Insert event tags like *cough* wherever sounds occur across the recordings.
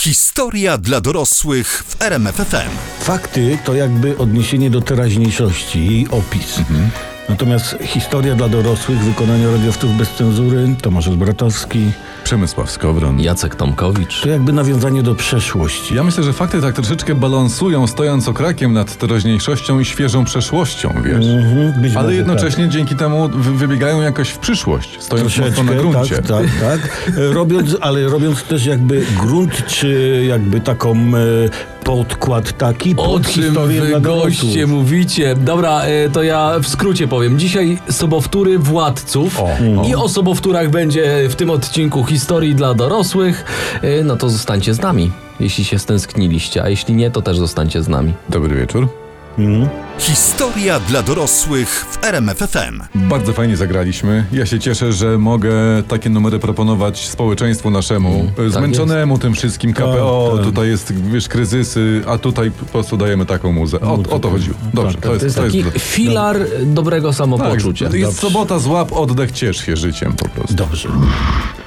Historia dla dorosłych w RMFFM. Fakty to jakby odniesienie do teraźniejszości, jej opis. Natomiast historia dla dorosłych w wykonaniu radiowców bez cenzury, Tomasz Zbratowski, Przemysław Skowron. Jacek Tomkowicz. to jakby nawiązanie do przeszłości. Ja myślę, że fakty tak troszeczkę balansują, stojąc okrakiem nad teraźniejszością i świeżą przeszłością, wiesz. Mhm, być Ale może jednocześnie dzięki temu wy- wybiegają jakoś w przyszłość, tak. stojąc mocno Troszeczkę, na gruncie. tak, tak, tak. E, Robiąc, ale robiąc też jakby grunt, czy jakby taką e, podkład taki O pod czym historię wy goście mówicie? Dobra, e, to ja w skrócie powiem. Dzisiaj sobowtóry władców O. i o sobowtórach będzie w tym odcinku historii dla dorosłych. E, No to zostańcie z nami, jeśli się stęskniliście, a jeśli nie, to też zostańcie z nami. Dobry wieczór. Mhm. Historia dla dorosłych w RMFFM. Bardzo fajnie zagraliśmy. Ja się cieszę, że mogę takie numery proponować społeczeństwu naszemu, tak zmęczonemu tym wszystkim KPO. Tak, tak. Tutaj jest, wiesz, kryzysy, a tutaj po prostu dajemy taką muzę. O, o to chodziło. Dobrze, Tak, to jest, To jest taki filar dobrego tak, samopoczucia. jest Dobrze. sobota, złap oddech, ciesz się życiem po prostu. Dobrze.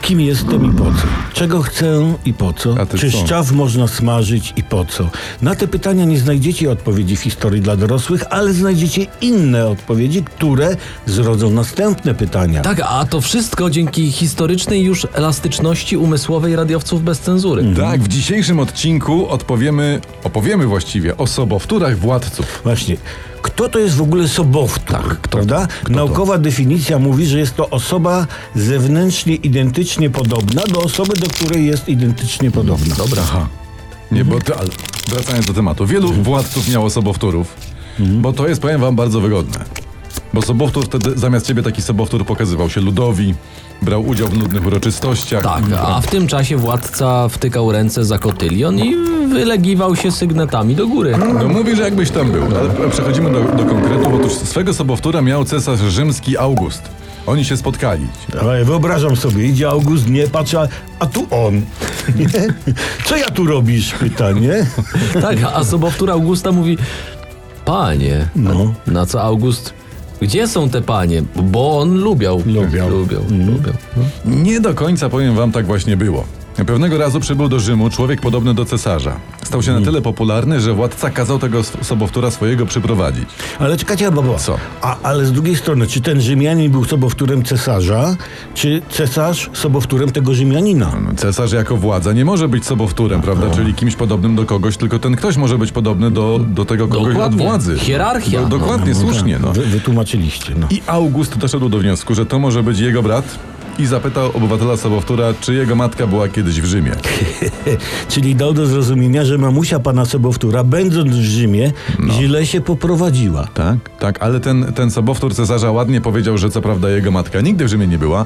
Kim jestem i po co? Czego chcę i po co? Czy co? szczaw można smażyć i po co? Na te pytania nie znajdziecie odpowiedzi w historii dla dorosłych, ale znajdziecie inne odpowiedzi, które zrodzą następne pytania. Tak, a to wszystko dzięki historycznej już elastyczności umysłowej radiowców bez cenzury. Tak, w dzisiejszym odcinku odpowiemy, opowiemy właściwie o sobowtórach władców. Właśnie. Kto to jest w ogóle sobowtór? Tak, prawda? Naukowa definicja mówi, że jest to osoba zewnętrznie identycznie podobna do osoby, do której jest identycznie podobna. Dobra. Aha. Nie, bo to, ale wracając do tematu. Wielu władców miało sobowtórów, bo to jest, powiem wam, bardzo wygodne. Bo sobowtór wtedy, zamiast ciebie taki sobowtór pokazywał się ludowi, brał udział w nudnych uroczystościach. Tak, a w tym czasie władca wtykał ręce za kotylion i wylegiwał się sygnetami do góry. No mówi, że jakbyś tam był. Ale przechodzimy do, do konkretów. Otóż swego sobowtóra miał cesarz rzymski August. Oni się spotkali. Ale wyobrażam sobie, idzie August, nie patrz, a, a tu on. *laughs* Nie? Co ja tu robisz? Pytanie. Tak, a sobowtór Augusta mówi: Panie, No. na co August? Gdzie są te panie? Bo on lubiał. Lubiał. Lubiał, lubiał. No. Nie do końca, powiem wam, tak właśnie było. Pewnego razu przybył do Rzymu człowiek podobny do cesarza. Stał się na tyle popularny, że władca kazał tego sobowtóra swojego przyprowadzić. Ale czekajcie, bo Co? A, ale z drugiej strony, czy ten Rzymianin był sobowtórem cesarza, czy cesarz sobowtórem tego Rzymianina? No, Cesarz jako władza nie może być sobowtórem, prawda? Czyli kimś podobnym do kogoś, tylko ten ktoś może być podobny do, do tego kogoś Dokładnie. od władzy. Hierarchia. Do, dokładnie, słusznie. No. Wy, wytłumaczyliście, no. I August doszedł do wniosku, że to może być jego brat i zapytał obywatela sobowtóra, czy jego matka była kiedyś w Rzymie. *laughs* Czyli dał do zrozumienia, że mamusia pana sobowtóra, będąc w Rzymie, źle się poprowadziła. Tak? Tak, ale ten, ten sobowtór cesarza ładnie powiedział, że co prawda jego matka nigdy w Rzymie nie była,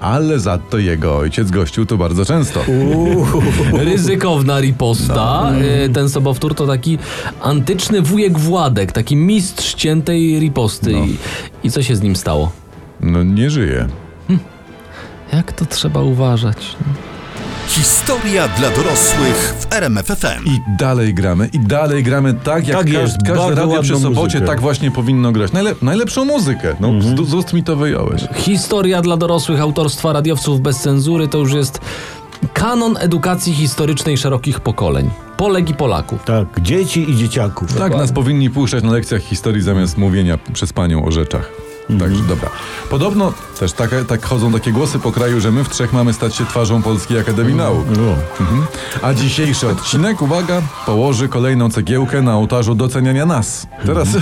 ale za to jego ojciec gościł tu bardzo często. *laughs* Ryzykowna riposta. E, Ten sobowtór to taki antyczny wujek Władek, taki mistrz ciętej riposty. I, I co się z nim stało? No nie żyje. Jak to trzeba uważać? Historia dla dorosłych w RMFFM. I dalej gramy, i dalej gramy tak, jak Tak każ- jest, każde radio przy sobocie muzykę. tak właśnie powinno grać. Najle najlepszą muzykę. No, z, z ust mi to wyjąłeś. Historia dla dorosłych autorstwa radiowców bez cenzury to już jest kanon edukacji historycznej szerokich pokoleń. Polek i Polaków. Tak, dzieci i dzieciaków. Tak nas powinni puszczać na lekcjach historii zamiast mówienia przez panią o rzeczach. Także dobra. Podobno też tak, tak chodzą takie głosy po kraju, że my w trzech mamy stać się twarzą Polskiej Akademii Nauk. O. Mhm. A dzisiejszy odcinek, uwaga, położy kolejną cegiełkę na ołtarzu doceniania nas. Teraz. *laughs*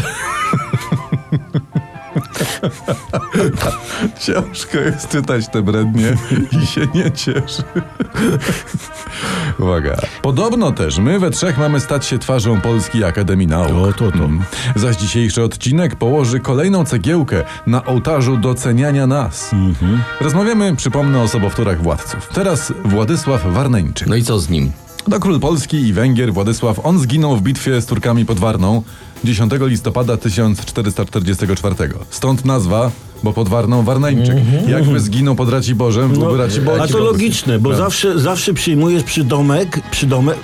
*laughs* Ciężko jest czytać te brednie i się nie cieszy. Uwaga. Podobno też my we trzech mamy stać się twarzą Polskiej Akademii Nauk. To, to, to. Mm. Zaś dzisiejszy odcinek położy kolejną cegiełkę na ołtarzu doceniania nas. Rozmawiamy, przypomnę, o sobowtórach władców. Teraz Władysław Warneńczyk. No i co z nim? To król Polski i Węgier Władysław. On zginął w bitwie z Turkami pod Warną 10 listopada 1444. Stąd nazwa, bo pod Warną Warneńczyk. Jakby zginął pod Raciborzem, byłby Raciborski. A to logiczne, Tak. bo zawsze, zawsze przyjmujesz przydomek, przydomek,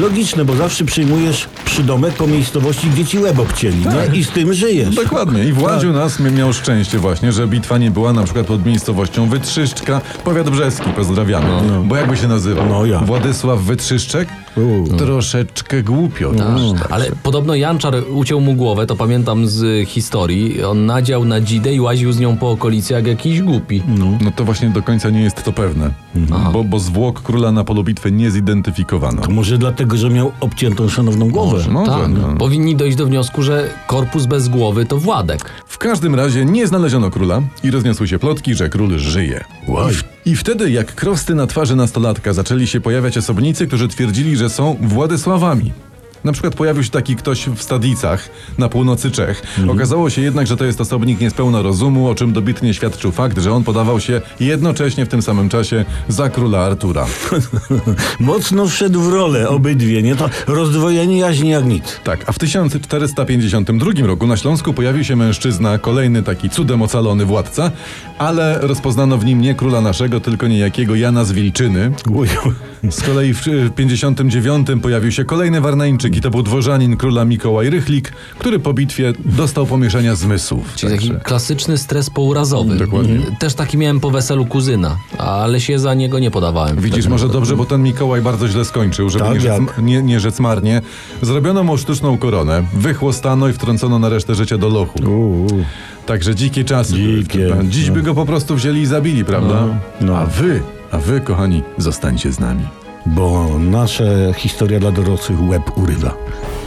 logiczne, bo zawsze przyjmujesz przydomek po miejscowości, gdzie ci łeb obcięli, Tak. nie? I z tym żyjesz. Dokładnie. I Władziu nas m- miał szczęście właśnie, że bitwa nie była na przykład pod miejscowością Wytrzyszczka, powiat brzeski, pozdrawiamy. Bo jakby się nazywał? No ja. Władysław Wytrzyszczek? U. Troszeczkę głupio. Tak, też. ale podobno Janczar uciął mu głowę, to pamiętam z historii. On nadział na dzidę i łaził z nią po okolicy jak jakiś głupi. No to właśnie do końca nie jest to pewne. Bo, bo zwłok króla na polu bitwy nie zidentyfikowano. To może dlatego, że miał obciętą szanowną głowę. Może, może, tak, no. powinni dojść do wniosku, że korpus bez głowy to Władek. W każdym razie nie znaleziono króla i rozniosły się plotki, że król żyje. I, w, I wtedy, jak krosty na twarzy nastolatka, zaczęli się pojawiać osobnicy, którzy twierdzili, że są Władysławami. Na przykład pojawił się taki ktoś w Stadicach na północy Czech. Okazało się jednak, że to jest osobnik niespełna rozumu, o czym dobitnie świadczył fakt, że on podawał się jednocześnie w tym samym czasie za króla Artura. *laughs* Mocno wszedł w rolę obydwie, nie? To rozdwojenie jaźni jak nic. Tak, a w 1452 roku na Śląsku pojawił się mężczyzna, kolejny taki cudem ocalony władca, ale rozpoznano w nim nie króla naszego, tylko niejakiego Jana z Wilczyny. Uj, Z kolei w w 59 pojawił się kolejny Warnańczyk i to był dworzanin króla Mikołaj Rychlik, który po bitwie dostał pomieszania zmysłów. Czyli taki klasyczny stres pourazowy. Dokładnie. Też taki miałem po weselu kuzyna, ale się za niego nie podawałem. Widzisz, może dobrze, bo ten Mikołaj bardzo źle skończył, żeby Tak, nie, rzec, nie, nie rzec marnie. Zrobiono mu sztuczną koronę, wychłostano i wtrącono na resztę życia do lochu. u, u. Także dzikie czasy. Dzikie. Dziś no. by go po prostu wzięli i zabili, prawda? no. A wy, a wy, kochani, zostańcie z nami. Bo nasza historia dla dorosłych łeb urywa.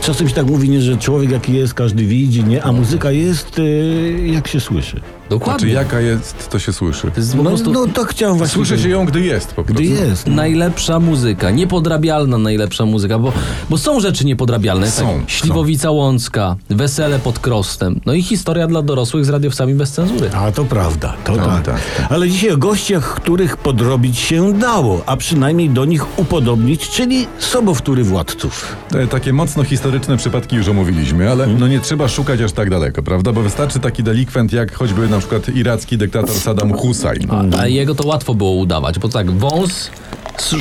Czasem się tak mówi, nie, że człowiek jaki jest, każdy widzi, nie? A muzyka jest, y, jak się słyszy. Dokładnie. Znaczy, jaka jest, to się słyszy. To jest po No, prostu no tak chciałem właśnie Słyszy się ją, gdy jest po prostu. Gdy jest. najlepsza muzyka, niepodrabialna najlepsza muzyka, bo, bo są rzeczy niepodrabialne. Są, tak, Śliwowica Łącka, Wesele pod Krostem, no i historia dla dorosłych z radiowcami bez cenzury. A to prawda, to No, tak. tak, Ale dzisiaj o gościach, których podrobić się dało, a przynajmniej do nich upodobnić, czyli sobowtóry władców. Te, takie mocno historyczne przypadki już omówiliśmy, ale no nie trzeba szukać aż tak daleko, prawda? Bo wystarczy taki delikwent jak choćby na przykład iracki dyktator Saddam Hussein. A jego to łatwo było udawać, bo tak, wąs,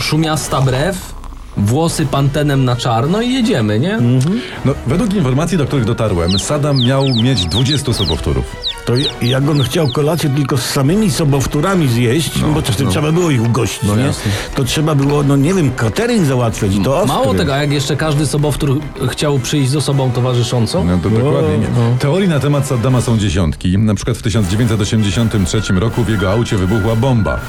szumiasta brew, włosy pantenem na czarno i jedziemy, nie? No, według informacji, do których dotarłem, Saddam miał mieć 20 sobowtórów. To jak on chciał kolację tylko z samymi sobowtórami zjeść, bo to trzeba było ich ugościć, No nie? jasne. To trzeba było, no nie wiem, catering załatwiać, to ostry. Mało tego, a jak jeszcze każdy sobowtór chciał przyjść z osobą towarzyszącą, No to dokładnie nie. Teorii na temat Saddama są dziesiątki. Na przykład w 1983 roku w jego aucie wybuchła bomba.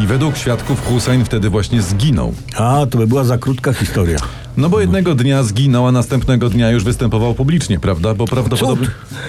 I według świadków Hussein wtedy właśnie zginął. A, to by była za krótka historia. No bo jednego dnia zginął, a następnego dnia już występował publicznie, prawda? Bo prawdopodobnie...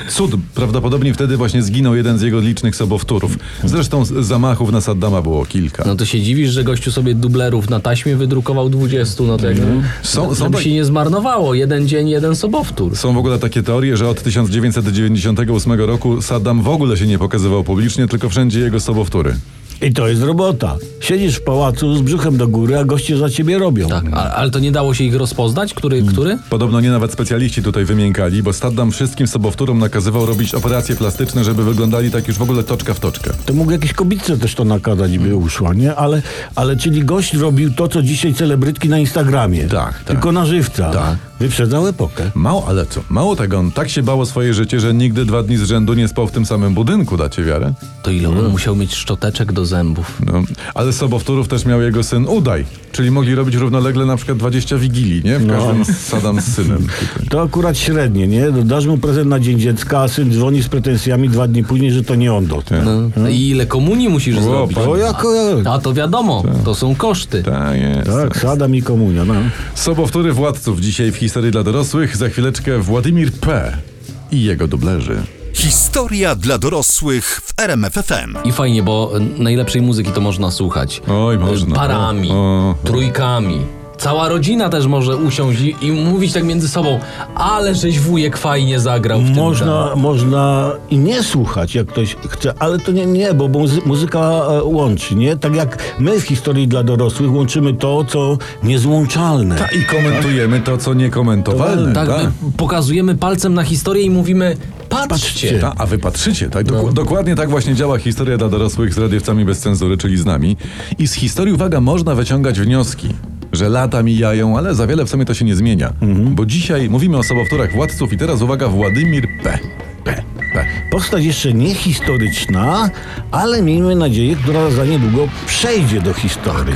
Cud! Prawdopodobnie wtedy właśnie zginął jeden z jego licznych sobowtórów. Zresztą zamachów na Saddama było kilka. no to się dziwisz, że gościu sobie dublerów na taśmie wydrukował 20, no to jak, Są- są tak- się nie zmarnowało, jeden dzień, jeden sobowtór. Są w ogóle takie teorie, że od 1998 roku Saddam w ogóle się nie pokazywał publicznie, tylko wszędzie jego sobowtóry. I to jest robota. Siedzisz w pałacu z brzuchem do góry, a goście za ciebie robią. Tak, a, ale to nie dało się ich rozpoznać, który, który? Podobno nie nawet specjaliści tutaj wymiękali, bo Saddam wszystkim sobowtórom nakazywał robić operacje plastyczne, żeby wyglądali tak już w ogóle toczka w toczkę. To mógł jakieś kobietce też to nakazać, by uszła, nie? Ale, ale czyli gość robił to, co dzisiaj celebrytki na Instagramie. Tak, tak. Tylko na żywca. Tak. Wyprzedzał epokę. Mało, ale co? Mało tego, on tak się bał o swoje życie, że nigdy dwa dni z rzędu nie spał w tym samym budynku, dacie wiarę? To ile on musiał mieć szczoteczek do zębów? No, ale sobowtórów też miał jego syn Udaj, czyli mogli robić równolegle na przykład 20 wigilii, nie? W każdym z Saddam z synem. tutaj. To akurat średnie, nie? Dasz mu prezent na Dzień Dziecka, a syn dzwoni z pretensjami dwa dni później, że to nie on dostał. No. I ile komunii musisz zrobić? O, jako... A to wiadomo, to są koszty. Tak jest. Tak, Sadam i komunia, no. Sobowtóry władców dzisiaj w historii dla dorosłych. Za chwileczkę Władimir P. i jego dublerzy. Historia dla dorosłych w RMFFM. I fajnie, bo najlepszej muzyki to można słuchać. Oj, można. Parami, O, o, o. trójkami. Cała rodzina też może usiąść i, i mówić tak między sobą, ale żeś wujek fajnie zagrał w tym Można, można i nie słuchać, jak ktoś chce, ale to nie, nie bo muzy- muzyka e, łączy, nie? Tak jak my w historii dla dorosłych łączymy to, co niezłączalne. Ta, I komentujemy to, co niekomentowalne. Tak, tak. my pokazujemy palcem na historię i mówimy, patrzcie. Patrzcie. Ta, a wy patrzycie, tak? No. Dok- Dokładnie tak właśnie działa historia dla dorosłych z radiowcami bez cenzury, czyli z nami. I z historii, uwaga, można wyciągać wnioski, że lata mijają, ale za wiele w sumie to się nie zmienia. Bo dzisiaj mówimy o sobowtórach władców i teraz uwaga, Władimir P. P. P. Postać jeszcze nie historyczna, ale miejmy nadzieję, która za niedługo przejdzie do historii.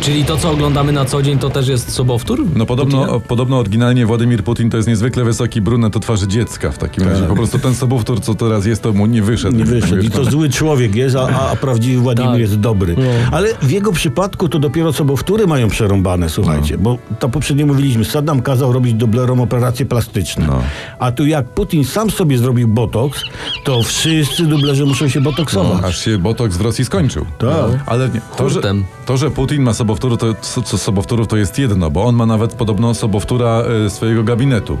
Czyli to, co oglądamy na co dzień, to też jest sobowtór? No podobno, Putina? podobno oryginalnie Władimir Putin to jest niezwykle wysoki brunet o twarzy dziecka w takim razie. Po prostu ten sobowtór, co teraz jest, to mu nie wyszedł. Tak. Nie wyszedł i to zły człowiek jest, a, a prawdziwy Władimir Tak. jest dobry. Ale w jego przypadku to dopiero sobowtóry mają przerąbane, słuchajcie, bo to poprzednio mówiliśmy, Saddam kazał robić dublerom operacje plastyczne. No. A tu jak Putin sam sobie zrobił botoks, to wszyscy dublerzy muszą się botoksować. Aż się botoks w Rosji skończył. Tak. Ale nie, to, że, to, że Putin ma sobowtór, to, sobowtórów, to jest jedno, bo on ma nawet podobno sobowtóra e, swojego gabinetu.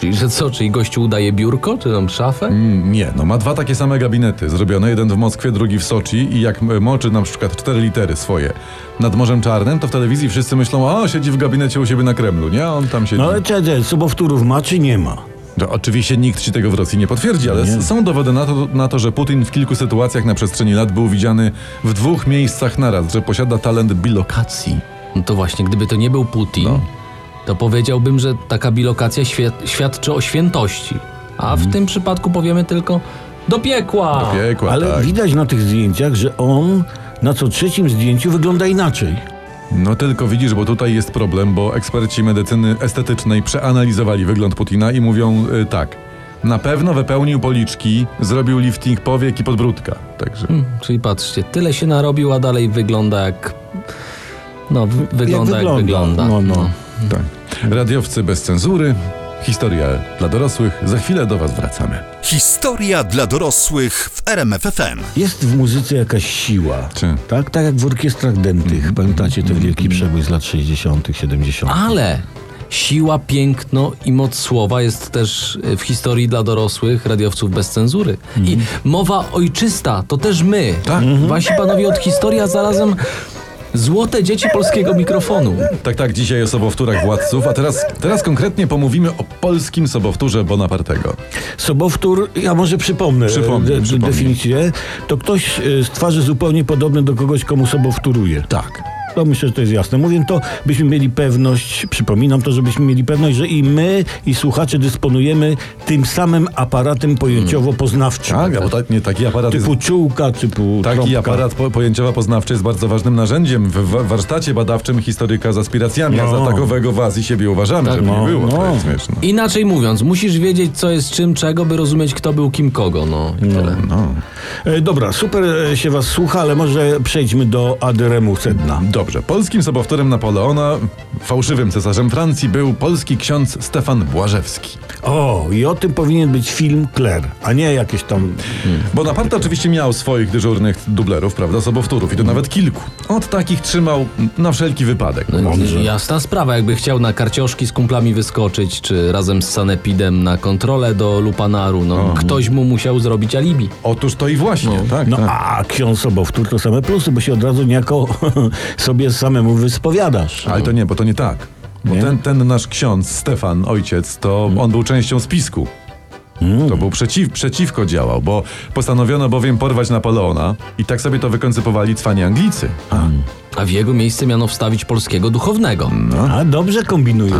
Czyli że co, czyli gościu udaje biurko, czy tam szafę? Mm, Nie, no ma dwa takie same gabinety, zrobione jeden w Moskwie, drugi w Soczi i jak moczy na przykład cztery litery swoje nad Morzem Czarnym, to w telewizji wszyscy myślą, o, siedzi w gabinecie u siebie na Kremlu, nie? A on tam siedzi. No ale czekaj, sobowtórów ma czy nie ma? No, oczywiście nikt ci tego w Rosji nie potwierdzi, ale Nie. są dowody na to, na to, że Putin w kilku sytuacjach na przestrzeni lat był widziany w dwóch miejscach naraz, że posiada talent bilokacji. No to właśnie, gdyby to nie był Putin, No. to powiedziałbym, że taka bilokacja świad świadczy o świętości. A w tym przypadku powiemy tylko do piekła. Piekła, Ale tak. widać na tych zdjęciach, że on na co trzecim zdjęciu wygląda inaczej. No tylko widzisz, bo tutaj jest problem, bo eksperci medycyny estetycznej przeanalizowali wygląd Putina i mówią y, tak. Na pewno wypełnił policzki, zrobił lifting powiek i podbródka. Także Hmm, czyli patrzcie, tyle się narobił, a dalej wygląda jak... No, w- wygląda jak wygląda. No, no. tak. Radiowcy bez cenzury, historia dla dorosłych. Za chwilę do was wracamy. Historia dla dorosłych w RMFFM. Jest w muzyce jakaś siła. Czy? Tak, tak jak w orkiestrach dętych. Pamiętacie ten wielki przebój z lat 60., 70. Ale siła, piękno i moc słowa jest też y, w historii dla dorosłych radiowców bez cenzury. I mowa ojczysta to też my. Tak. Wasi panowie od historii, a zarazem złote dzieci polskiego mikrofonu. Tak, tak, dzisiaj o sobowtórach władców, a teraz, teraz konkretnie pomówimy o polskim sobowtórze Bonapartego. Sobowtór, ja może przypomnę Przypomnij, de, przypomnij. definicję. To ktoś e, z twarzy zupełnie podobny do kogoś, komu sobowtóruje. Tak. To myślę, że to jest jasne. Mówię to, byśmy mieli pewność, przypominam to, żebyśmy mieli pewność, że i my, i słuchacze dysponujemy tym samym aparatem pojęciowo-poznawczym. Tak, bo tak, nie, taki aparat jest Typu czułka, typu Taki trąbka. aparat po, pojęciowo-poznawczy jest bardzo ważnym narzędziem w wa- warsztacie badawczym historyka z aspiracjami, a No. za takowego w Azji siebie uważamy, żeby no, nie było. no. To jest śmieszne. Inaczej mówiąc, musisz wiedzieć, co jest czym, czego, by rozumieć, kto był kim kogo. No i tyle. No. E, dobra, super e, się was słucha, ale może przejdźmy do Aderemu sedna. Dobrze. Polskim sobowtórem Napoleona, fałszywym cesarzem Francji, był polski ksiądz Stefan Błażewski. O, i o tym powinien być film Claire, a nie jakieś tam... Bonaparte oczywiście miał swoich dyżurnych dublerów, prawda, sobowtórów i to nawet kilku. Od takich trzymał na wszelki wypadek. No, Mądrze. jasna sprawa, jakby chciał na karcioszki z kumplami wyskoczyć, czy razem z Sanepidem na kontrolę do Lupanaru, no ktoś mu musiał zrobić alibi. Otóż to i właśnie, tak, No tak. a ksiądz sobowtór to same plusy, bo się od razu niejako *laughs* sobie samemu wyspowiadasz. Ale to nie, bo to nie tak. Bo Nie? ten, ten nasz ksiądz, Stefan, ojciec, to on był częścią spisku. To był przeciw, przeciwko działał, bo postanowiono bowiem porwać Napoleona i tak sobie to wykoncypowali cwani Anglicy. A w jego miejsce miano wstawić polskiego duchownego. A dobrze kombinujesz.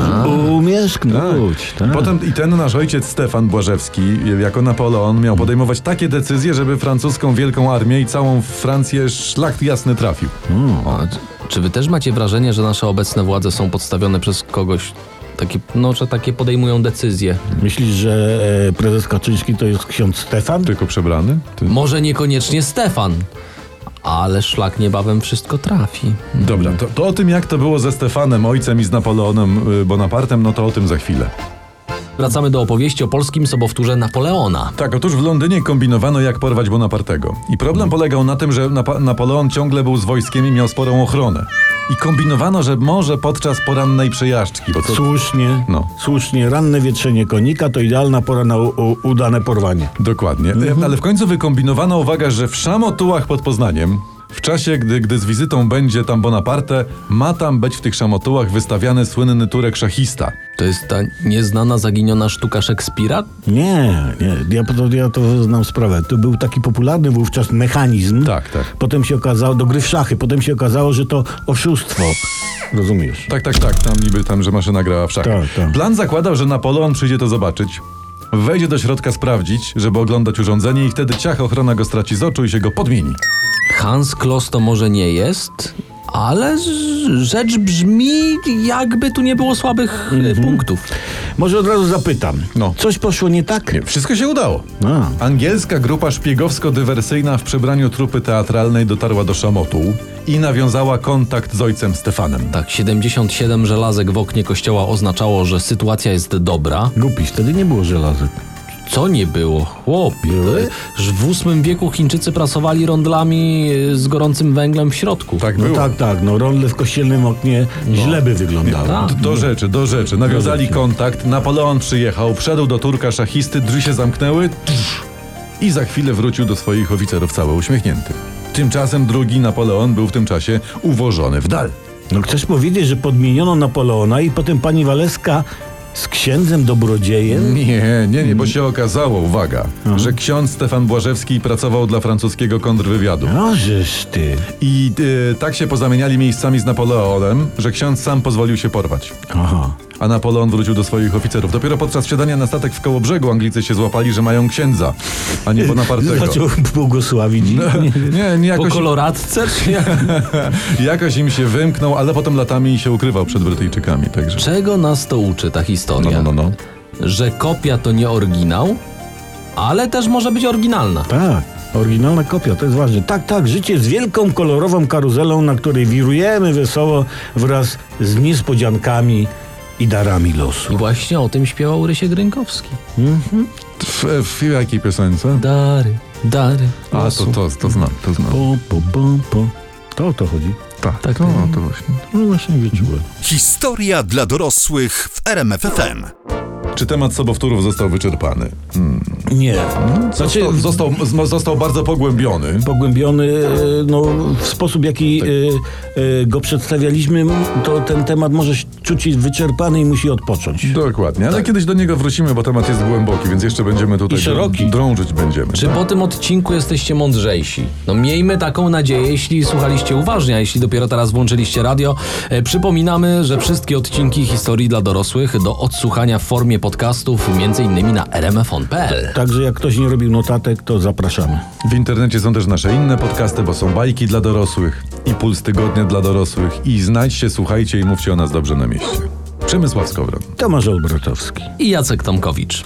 Umiesz knuć. Tak. Potem i ten nasz ojciec Stefan Błażewski, jako Napoleon, miał podejmować takie decyzje, żeby francuską wielką armię i całą Francję szlak jasny trafił. A, c- czy wy też macie wrażenie, że nasze obecne władze są podstawione przez kogoś, takie, no, że takie podejmują decyzje? Myślisz, że e, prezes Kaczyński to jest ksiądz Stefan? Tylko przebrany? Ty... Może niekoniecznie Stefan, ale szlak niebawem wszystko trafi. Dobra, to, to o tym jak to było ze Stefanem, ojcem i z Napoleonem y, Bonapartem, no to o tym za chwilę. Wracamy do opowieści o polskim sobowtórze Napoleona. Tak, otóż w Londynie kombinowano jak porwać Bonapartego. I problem polegał na tym, że Napa- Napoleon ciągle był z wojskiem i miał sporą ochronę. I kombinowano, że może podczas porannej przejażdżki, bo to... Słusznie, No. słusznie. Ranne wietrzenie konika to idealna pora na u, u, udane porwanie. Dokładnie. E, Ale w końcu wykombinowano, uwaga, że w Szamotułach pod Poznaniem W czasie, gdy, gdy z wizytą będzie tam Bonaparte, ma tam być w tych szamotułach wystawiany słynny turek szachista. To jest ta nieznana, zaginiona sztuka Szekspira? Nie, nie, ja to, ja to znam sprawę. To był taki popularny wówczas mechanizm. Tak, tak. Potem się okazało, do gry w szachy, potem się okazało, że to oszustwo. Rozumiesz? Tak, tak, tak, tam niby tam, że maszyna grała w szachy. Tak, tak. Plan zakładał, że Napoleon przyjdzie to zobaczyć. Wejdzie do środka sprawdzić, żeby oglądać urządzenie i wtedy ciach ochrona go straci z oczu i się go podmieni. Hans Kloss to może nie jest, ale rzecz brzmi, jakby tu nie było słabych e, punktów. Może od razu zapytam. No. Coś poszło nie tak? Nie, wszystko się udało. A. Angielska grupa szpiegowsko-dywersyjna w przebraniu trupy teatralnej dotarła do Szamotu i nawiązała kontakt z ojcem Stefanem. Tak, 77 żelazek w oknie kościoła oznaczało, że sytuacja jest dobra. Głupiś, wtedy nie było żelazek. Co nie było, chłopie? W VIII wieku Chińczycy pracowali rondlami e, z gorącym węglem w środku. Tak No było. tak, tak, no rondle w kościelnym oknie źle by wyglądały. tak. D- Do rzeczy, do rzeczy. Nawiązali kontakt, Napoleon przyjechał, wszedł do Turka szachisty, drzwi się zamknęły tsz, i za chwilę wrócił do swoich oficerów cały uśmiechnięty. Tymczasem drugi Napoleon był w tym czasie uwożony w dal. No chcesz powiedzieć, że podmieniono Napoleona i potem pani Waleska z księdzem dobrodziejem? Nie, nie, nie, bo się okazało, uwaga, że ksiądz Stefan Błażewski pracował dla francuskiego kontrwywiadu. No, żeż ty. I y, tak się pozamieniali miejscami z Napoleonem, że ksiądz sam pozwolił się porwać. Aha. A Napoleon wrócił do swoich oficerów. Dopiero podczas wsiadania na statek w Kołobrzegu Anglicy się złapali, że mają księdza, a nie Bonapartego. Zaczął błogosławić. *laughs* ich. Nie. Nie, nie Po jakoś, koloradce? *laughs* Jakoś im się wymknął, ale potem latami się ukrywał przed Brytyjczykami, także... Czego nas to uczy ta No, historia? no, no, no. Że kopia to nie oryginał, ale też może być oryginalna. Tak, oryginalna kopia, to jest ważne. Tak, tak, życie jest wielką, kolorową karuzelą, na której wirujemy wesoło wraz z niespodziankami i darami losu. I właśnie o tym śpiewał Rysiek Rynkowski. W, w jakiej piosence? Dary, dary. A, to, losu. to, to znam, to znam. Po, po, po, po. To o to chodzi. Tak, Tak, to, tak. to właśnie. No właśnie wyczułem. Historia dla dorosłych w RMFFM. Czy temat sobowtórów został wyczerpany? Nie. Znaczy, Został, został, został bardzo pogłębiony. pogłębiony e, no, w sposób, w jaki e, e, go przedstawialiśmy, to ten temat może się czuć wyczerpany i musi odpocząć. Dokładnie, ale kiedyś do niego wrócimy, bo temat jest głęboki, więc jeszcze będziemy tutaj I szeroki. drążyć będziemy. Czy tak? po tym odcinku jesteście mądrzejsi? No miejmy taką nadzieję, jeśli słuchaliście uważnie, a jeśli dopiero teraz włączyliście radio. E, przypominamy, że wszystkie odcinki historii dla dorosłych do odsłuchania w formie podcastów, między innymi na rmfon.pl. Także jak ktoś nie robił notatek, to zapraszamy. W internecie są też nasze inne podcasty, bo są bajki dla dorosłych i puls tygodnia dla dorosłych. I znajdźcie, słuchajcie i mówcie o nas dobrze na mieście. Przemysław Skowron. Tomasz Olbratowski. I Jacek Tomkowicz.